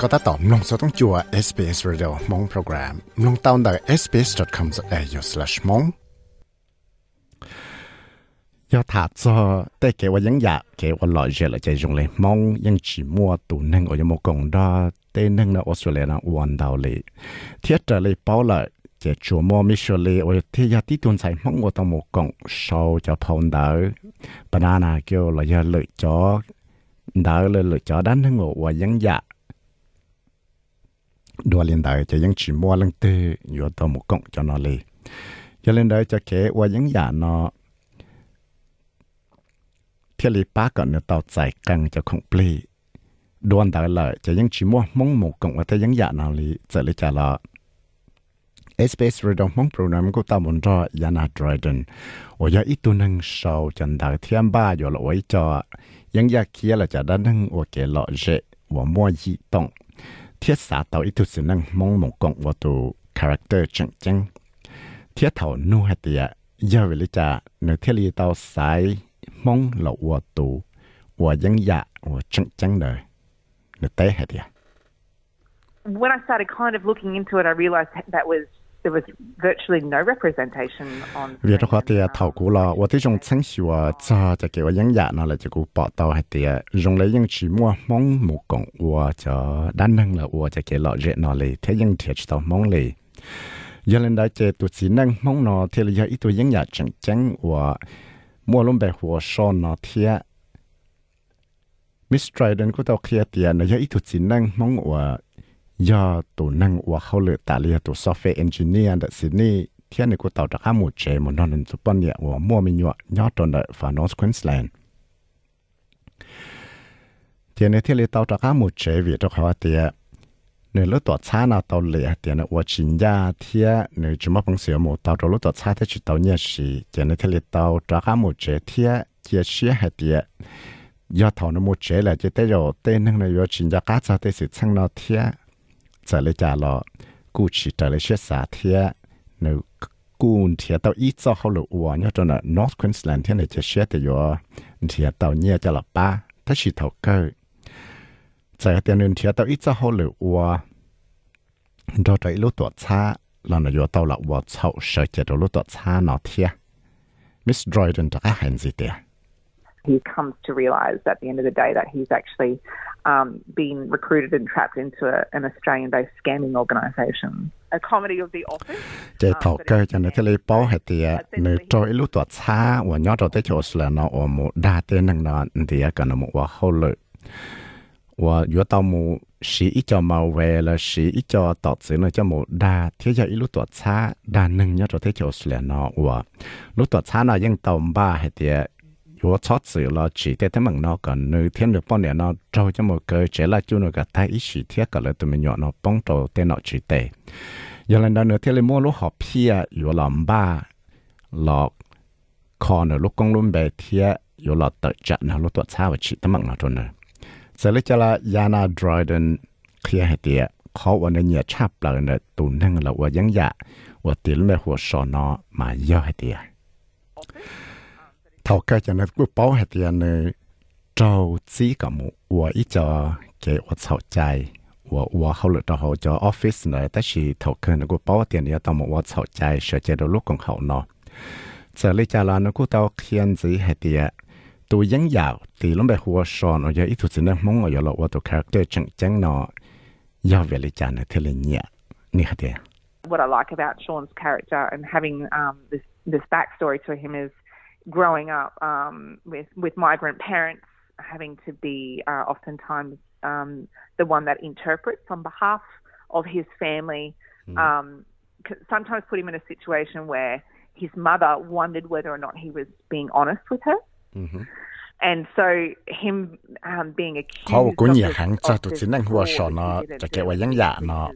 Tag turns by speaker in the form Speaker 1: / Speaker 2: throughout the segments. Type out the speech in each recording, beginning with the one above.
Speaker 1: ก็ตัดต่อมลงสต้องจัว SBS Radio มงโปรแกรมลงตาวน์ดัก sbs.com.au/mong ยอดถาจอแต่เกว่ายังอยากเกว่าหล่อเจละใจจงเลยมองยังจีมัวตูนึงอยมกงดอเต้นึงนะออสเตรเลียนะวันดาวเลยเทียจะเลยเป้าละเจชัวมอมิชเลโอเทียที่ตุนใส่มองว่าต้องมกงชาวจะพอนดาวปนานาเกี่ยวละยะเลยจอดาวเลยเลยจอด้านนึงว่ายังอยาก ดัวเลนได้จะยังชิมัวลังเตื้ออยู่ตัวหมุกงจอนอเลยจะเลนได้จะเขว่ายังอย่านอเที่ยลีป้าก่อนเนี่ยต่อใจกังจะคงปลีดวนแต่ลยจะยังชิมว่ามงหมุกงว่าแต่ยังอยากนาลีจะเลยจะละเอสเปซเรดองมงโปรแกรมก็ตามบนรอยานาดรอยเดนโอ้ยอีตัวนึงชาวจันดาเทียมบ้าอยู่ละไว้จอยังอยากเคียละจะด้านนึงโอเคละเจว่ามัวยี่ต้อง thiết xã tàu ít thứ năng mong mong cộng vào tù character chẳng chẳng thiết thảo nu hạt tìa giờ về lý trà nếu thiết lý tàu sai mong là vào tù vào dân dạ vào chẳng chẳng đời nếu tế hạt tìa
Speaker 2: When I started kind of looking into it, I realized that was việc đó thì à, thảo cũ là, và thấy trong sáng sủa à,
Speaker 1: cha cho kiểu những dạng nó là chỉ cũ bỏ tàu hay thì à, dùng lấy những chỉ mua mong một cọng và cho đan năng là và cho kiểu lọ rễ nó lì thế những thiệt tàu mong lì. Giờ lên đó chơi tụt xí năng mong nó thì là ít tụi những dạng chẳng chẳng và mua luôn bè hồ so nó thì Miss Dryden cũng tao kia tiền là ít tụt xí năng mong và giờ năng của họ lựa tài liệu tổ software engineer ở Sydney thiên này của tàu đặc hạm một chế một non nền chụp bản mua mình nhọ nhỏ tròn đợi và Queensland. Thiên này thiên này tàu đặc hạm một chế vì trong họ tiệt nếu lúc tàu xa nào tàu thì nó quá chín ya thì nếu chúng mà phong sửa một tàu rồi lúc tàu xa thì chỉ tàu nhẹ xì thì nó thì tàu trả cả một chế thì chia sẻ hay thì do thầu nó một chế là chỉ tới rồi tên năng này quá chín ya cá sao tới sự sang nó thì trả lọ cụ chỉ trả lấy xét xả thiệt nếu cụ thiệt ít cho họ lựa nhớ cho nó North Queensland thiệt này chỉ xét thì yo thiệt tàu cho là ba thế chỉ thầu cơ trả tiền nên thiệt tàu ít cho họ lựa uo đó tại lúc tuổi xa là nó yo tàu là uo chậu sợ chỉ đó lúc tuổi xa nó Miss Dryden đã hành gì thế
Speaker 2: he comes to realise at the end of the day that he's actually um, been recruited and trapped into a, an Australian-based scamming organisation. A comedy of the office.
Speaker 1: Chế thầu cơ cho nên thế lấy bảo hệ thì nếu cho ít lúc tuổi xa và nhớ đầu tới chỗ là nó ở một đa tên năng nó thì cái nó một và hậu lợi và yếu tao một sĩ ít cho màu về là sĩ ít cho tọt sự nó cho một đa thế giờ ít lúc tuổi xa đa năng nhớ đầu tới chỗ là nó và lúc tuổi xa nó ยัง tàu ba hệ thì yo chót sự lo chỉ để thế mình nó còn nữ thiên được bao nhiêu nó trâu cho một cái chế là chú nó cả thay ý chỉ thiết cả là tụi nó bông trâu tên nó chỉ tệ giờ lần đó thiên lên mua lúc họp pia yo làm ba lọ còn nữa lúc công luôn bè thiết yo lọ tự chặt nó lúc tuột xa và chỉ thế mình nó thôi nữa giờ lấy cho là Yana Dryden kia hệ tiệt khó วันนี้เนี่ยชับเลยเนี่ยตุนทั้งเราว่ายังอยากว่าติลแม่หัวสอนอมาเยอะให้เดีย thầu cái cho nên cứ bảo hết tiền này trâu chỉ cả mũ và ít cho cái và thầu chạy và và hậu lực đó cho office này tất chỉ thầu cái nó cứ bảo tiền này tao mũ và thầu chạy sợ chạy đầu lúc còn hậu nó giờ lấy cha là nó cứ tao khiên gì hết tiền tôi vẫn giàu thì lúc bây hoa sòn ở giờ ít thuộc nên mong ở giờ là tôi character chẳng chẳng nó giàu về lấy cha này thế là nhẹ nhẹ hạt tiền
Speaker 2: What I like about Sean's character and having um, this this backstory to him is growing up um, with with migrant parents having to be uh, oftentimes um, the one that interprets on behalf of his family.
Speaker 1: Mm.
Speaker 2: Um, sometimes put him in a situation where his mother wondered whether or not he was being honest with her.
Speaker 1: Mm-hmm.
Speaker 2: And so him um, being accused of, of this fraud that he mà ya thả cho ý ra đã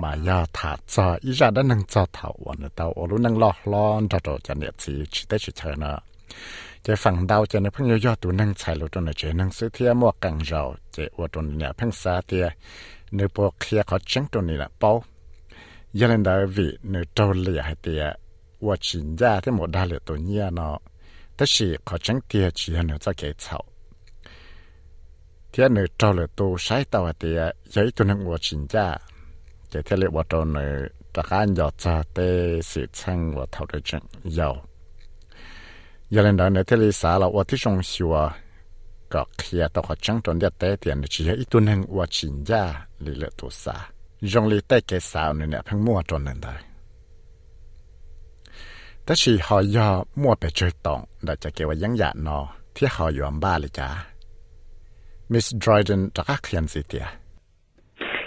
Speaker 2: มาย
Speaker 1: าถาจออีจาด้านนังจอเถาวันเตาโอรุนังหลอกลอนจอจอจะเนี่ยสีชิไดชิเชนะจะฝั่งดาวจะในพังยอยอตัวนังใส่รถตัวเนี่เจนังซื้อเทียมวกังเราเจอวตัวเนี่ยพังซาเตียเนื้อวกเคลียขอจังตัวนี้ละเป้ายันเดาวิเนื้อโตเลียให้เตียว่าชินยาที่หมดได้เลยตัวเนี่ยเนาะแต่สิขอจังเตียชีเนื้อจะเกยเฉาเทียเนื้อโตเลยตัวใช้ตัวเตียย้อยตัวนังว่าชินยา เลยจ้า Miss Dryden จะก็เขียนสิเตีย Yes, six to eight episodes. Um, Okay. Only the first episode's been written. The the story structure for the other episodes uh, is there. Uh, but we're ยาละมาจอยังยาดัวว่าเกลอเจนอยังมั่วซาลินดาจอมูซาจอยีตองว่าอยู่จะหลอจอระเปเฉดเต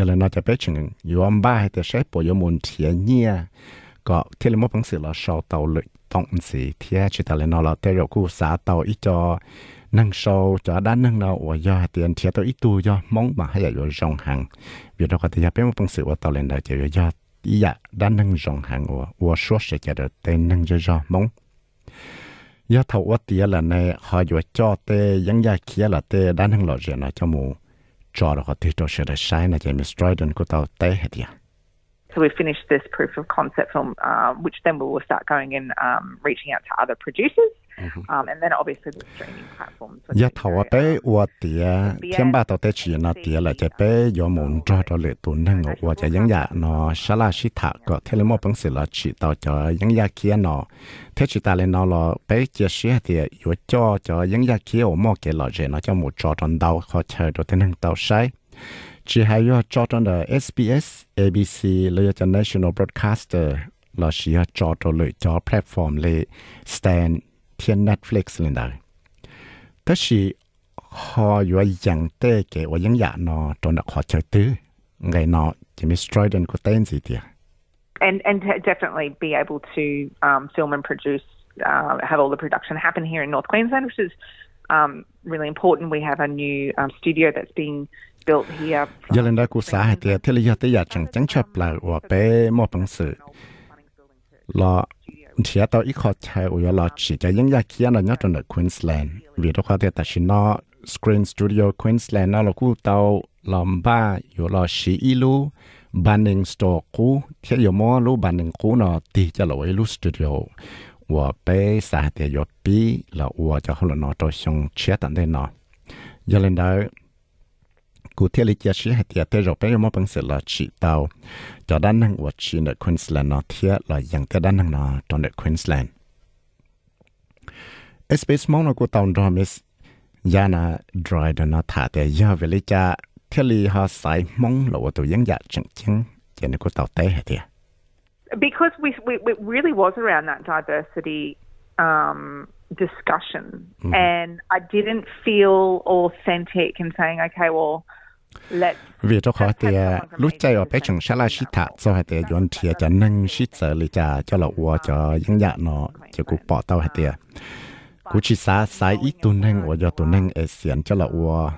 Speaker 1: ะนอจะเปจังยอมบ้าให้แต่ใช้ปวยมุนเทียเนี่ยก็เทเลมอปังสือเราชอเตาเลยต้องสีเทียชิตาเลนอเราเตรกูสาเตาอีจอ nâng sâu cho đá nâng nào và do tiền thiệt tôi ít tu do mong mà hay là do rong hàng vì đó có thể nhập bên một sự và tàu lên đời chỉ do ý dạ đá nâng rong hàng và và số sẽ cho được tên nâng cho do mong do thầu và tiền là này họ vừa cho tê những gia kia là tê đá nâng lọ rẻ nó cho mù cho đó có thể cho sẽ được sai là chỉ Miss Dryden của tàu tê hết ya
Speaker 2: So we finished this proof of concept film, uh, which then we will start going and um, reaching out to other producers, um, and then obviously the streaming platforms. thầu very, tế
Speaker 1: và tía thiên ba tàu tế chỉ nó tía là chế bé do muốn cho cho lệ tụ nâng ngộ và chế những dạ nó xá la xí thả có thế là một bằng sự là chỉ tàu cho những dạ kia nó thế chỉ ta lên nó là bé chia sẻ thì yếu cho cho những dạ kia ở mò cái là chế nó cho một cho trong đầu khó chờ đồ thế nâng tàu sai. Chỉ hay do cho trong the SBS ABC lấy cho National Broadcaster là chỉ cho cho lệ cho platform lệ stand thiên Netflix lên đây 但是họ有样的给我影呀呢，做那好吃的，我呢就没 Strident 个单子的。
Speaker 2: and and to definitely be able to um, film and produce, uh, have all the production happen here in North Queensland, which is um, really important. We have a new um, studio that's being built here. from- giờ lên đây cũng xã hay thì thế là giờ tới giờ chẳng chẳng chấp là và bé mua bằng sự là เทียตอีกขอ
Speaker 1: ใช้อุยลอจีจะยังอยากเขียนอะไรจนถึควีนสแลนด์วีดีเขาเดียแต่ชินอสกรีนสตูดิโอควีนสแลนด์นั่นเราคู่เตาลอมบ้าอยู่ลอชีอีลูบันหนึ่งสโตกูเที่ยวมอลูบันหนึ่งคู่นอตีจะลอยลูสตูดิโอว่าเปสาเตยอปีแล้วว่าจะเลาเนาตัวชงเชียตันได้เนอะยันเลนได้ là chỉ ít lu banning store cú thế giờ mua lu banning cú nó thì cho là với lu studio và bé xã thì giờ bi là và cho họ là nó cho xong chia tận đây nó giờ lên đó cụ thể lý giải sĩ hạt tiệt rồi bây giờ một bằng sự là chỉ tàu cho đan năng và chỉ ở Queensland nó thiệt là dạng cái đan năng nó trong ở Queensland. SBS mong nó của tàu đó miss Yana dry đó nó thả để giờ về lý giải thiết lý họ sai mong là của tụi dân dạ chẳng chẳng cho nên của tàu tế hạt tiệt.
Speaker 2: because we, we it really was around that diversity um, discussion, and I didn't feel authentic in saying, okay, well.
Speaker 1: Vì cho khó thì lúc ở chẳng say sẽ là something sĩ about thả cho we hạt tiệt do. dọn thì cho nâng sĩ sợ lý trả cho là ua cho dân dạ nó cho cụ bỏ tàu hạt tiệt.
Speaker 2: Cụ chỉ xa sai ít tu nâng và do tu nâng
Speaker 1: ở xiên cho là ua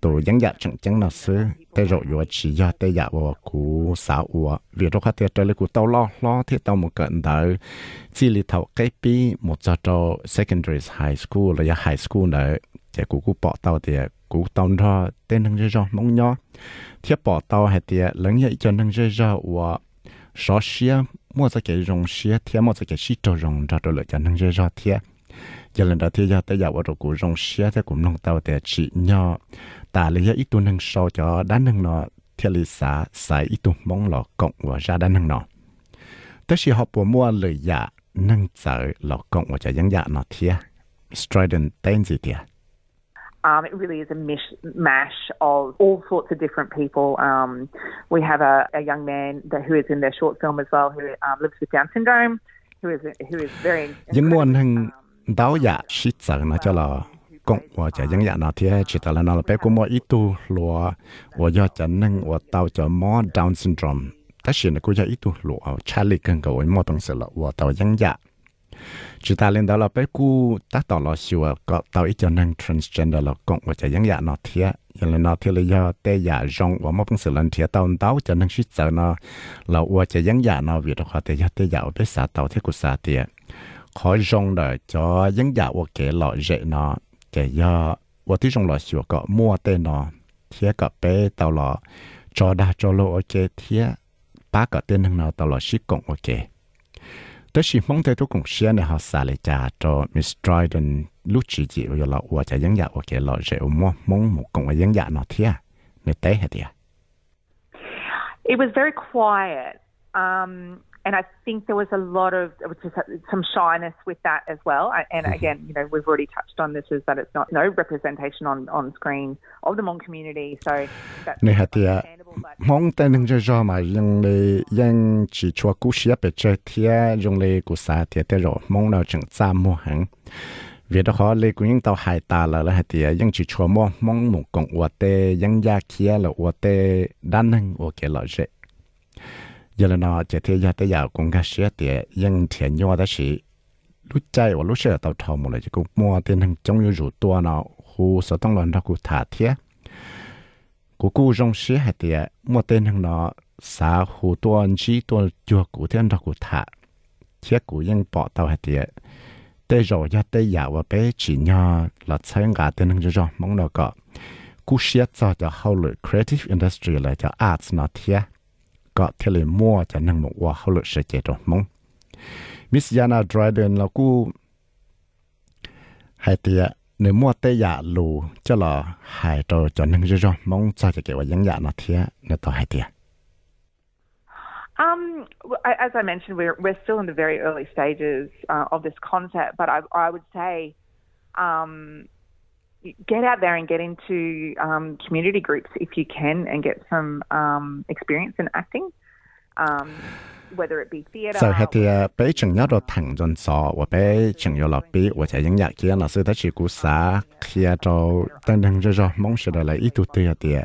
Speaker 2: tổ dân dạ chẳng chẳng nào xứ tê rồi yo chỉ do tê dạ và cú
Speaker 1: sáu ua vì đó khác trời lấy cú tàu lo lo thì tàu một cận đời chỉ li thầu cái pi một giờ cho secondary high school là high school nữa chỉ cú cú bỏ tàu thì cú tàu ra, tên năng dây rồi mong nhó. Thiết bỏ tàu hay tiệt lớn vậy cho năng dây rồi và số xia mua ra cái rồng xia thiết mua ra cái xí trâu rồng ra rồi lại cho năng dây rồi thiết giờ lần đầu tiên giờ tới giờ ở đồ cũ rong xia thì cũng nông tàu để chỉ nhỏ ta lấy ít tu năng sau cho đá năng nó thiết lý xã xài ít tu mong lọ cộng và ra đá năng nó tới khi họ bỏ mua lời dạ năng trở lọ cộng và cho dân dạ nó thiết Strident tên gì tiệt
Speaker 2: Um, it really is a mish mash of all sorts of different people. Um, we have a, a young man that, who is in their short film as well, who um, lives with Down syndrome, who is who is very. những hưng um, đáo dạ sĩ trở nó cho là cộng và cho dân dạ
Speaker 1: nó thiết chỉ là nó là bé của mua ít tu lúa
Speaker 2: và do cho nâng và tàu cho mò Down syndrome
Speaker 1: tất nhiên là cũng cho ít tu lúa Charlie cần cầu mua bằng sự là và tàu dân dạ chúng ta lên đó là bé cu ta tỏ là siêu có tao ít cho năng transgender là cộng và chạy giống dạ nó thiệt giờ là nó thiệt là do tê dạ rong và một sự lần thiệt tao tao cho năng suýt sợ nó là qua chạy giống dạ nó vì đó họ tê dạ tê dạ bé xả tao thiệt của xả thiệt khó rong đời cho giống dạ và kể lọ dễ nó kể do qua tí rong là siêu có mua tê nó thiệt có bé tao là cho đa cho lô ok thiệt ba cái tên năng nào tao là suýt cộng ok แต่สิมองแต่ทุกคนเชื่อในเขาสาเลยจ้าจอมิสตรอยดันลูกจีจีว่าเราว่าจะยังอยากว่าเกลอเจ้ามอมองหมกงว่ายังอยากนอเทียในเต้เหดีย
Speaker 2: It was very quiet. Um, and I think there was a lot of just some shyness with that as well. And again, you know, we've already touched on this is that it's not no representation on on screen of the Hmong community. So that's understandable. Hmong tên nâng cho cho mà dùng lê
Speaker 1: dân chỉ cho cú xía bề chơi thia dùng lê cú sa thia thế rồi Hmong nào chẳng cha mua hàng. vì đó họ lê cũng những tàu hải ta là là thì những chỉ cho mua mong một cộng của tê những gia kia là của tê đan nâng của cái lợi dễ giờ là nó chỉ thấy giờ tới giờ cũng cái xe thì nhưng thiện nhau đó chỉ lúc chạy và lúc xe tàu thầu một lại chỉ cũng mua tiền hàng trong như rủ tua nó hồ sơ tăng lần đó cũng thả thiết cũng cũng trong xe hay tiệt mua tiền hàng nó xã hồ tua anh chỉ tua chùa cũng tiền đó cũng thả thiết cũng nhưng bỏ tàu hay thì, tới rồi giờ tới giờ và bé chỉ nhau là thấy ngã tiền hàng cho cho mong nó có cú xe cho cho hậu lực creative industry là cho arts nó thiết có thể là mua cho năng một quả hậu lực sẽ chế độ mong. Miss Yana Dryden là cú hai tia nếu mua tê dạ lù cho là hai trò cho năng rồi mong cho kế hoạch những dạ nó thiệt nếu to hai tia
Speaker 2: Um, as I mentioned, we're we're still in the very early stages uh, of this concept, but I I would say um, get out there and get into um, community groups if you can and get some um, experience in acting. Um, whether it be theater. So hết thì bé chừng nhớ rồi thằng
Speaker 1: dân sọ và bé chừng nhớ là bé và chạy những nhạc kia là sự thấy chỉ cú xã khi cho tên nâng cho cho mong sẽ là ít tụt tiền tiền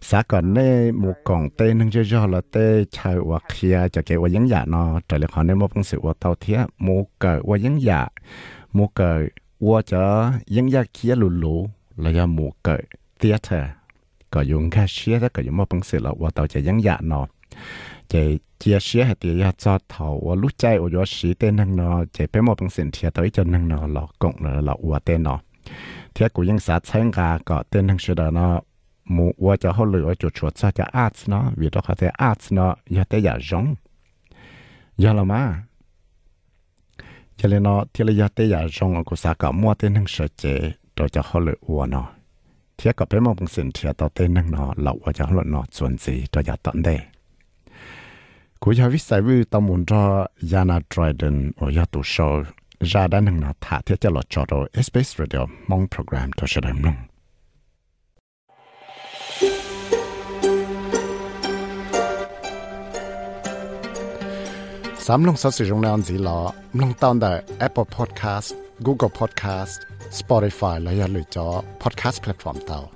Speaker 2: xã còn nè một còn tên nâng cho cho là tên chạy và khi cho cái
Speaker 1: và những nhạc nó trở lại họ nên một công sự và tàu thiết một cái và những nhạc một cái 我จะยังอยากเขียนลุๆแล้วยังหมู่เกิดเตียเธอก็ยุ่งแค่เชียแล้วก็ยังมาปังเสือแล้วว่าเราจะยังอยากนอจะเจียเชียให้เตียจอดเถาว่ารู้ใจว่าอยู่สีเต้นนั่งนอจะไปมาปังเสือเทียตัวจนนั่งนอหลอกกงเลยหลอกว่าเต้นนอเทียกูยังสาใช้งาก็เต้นนั่งเสดนอหมู่ว่าจะเขาเหลือจุดชวดซะจะอาร์ตเนาะวิธีเขาจะอาร์ตเนาะอย่าแต่อย่าจงอย่าละมา cho nên nó thì là giờ tới giờ trong của xã cả mua tên năng sở chế rồi cho họ lựa uo nó thì có bé mong sinh thì tao tên năng nó lậu và cho họ nó chuẩn gì rồi giờ tận đây cú giờ viết sai với tao muốn cho Yana Dryden ở nhà tụ show ra đã năng nó thả thiết cho lọt cho rồi SBS Radio, mong program cho sẽ đầm lòng สามลงสัสิรงนานสีหลอลงตอนใด Apple Podcast Google Podcast Spotify และอย่าลืมจอ Podcast Platform เตา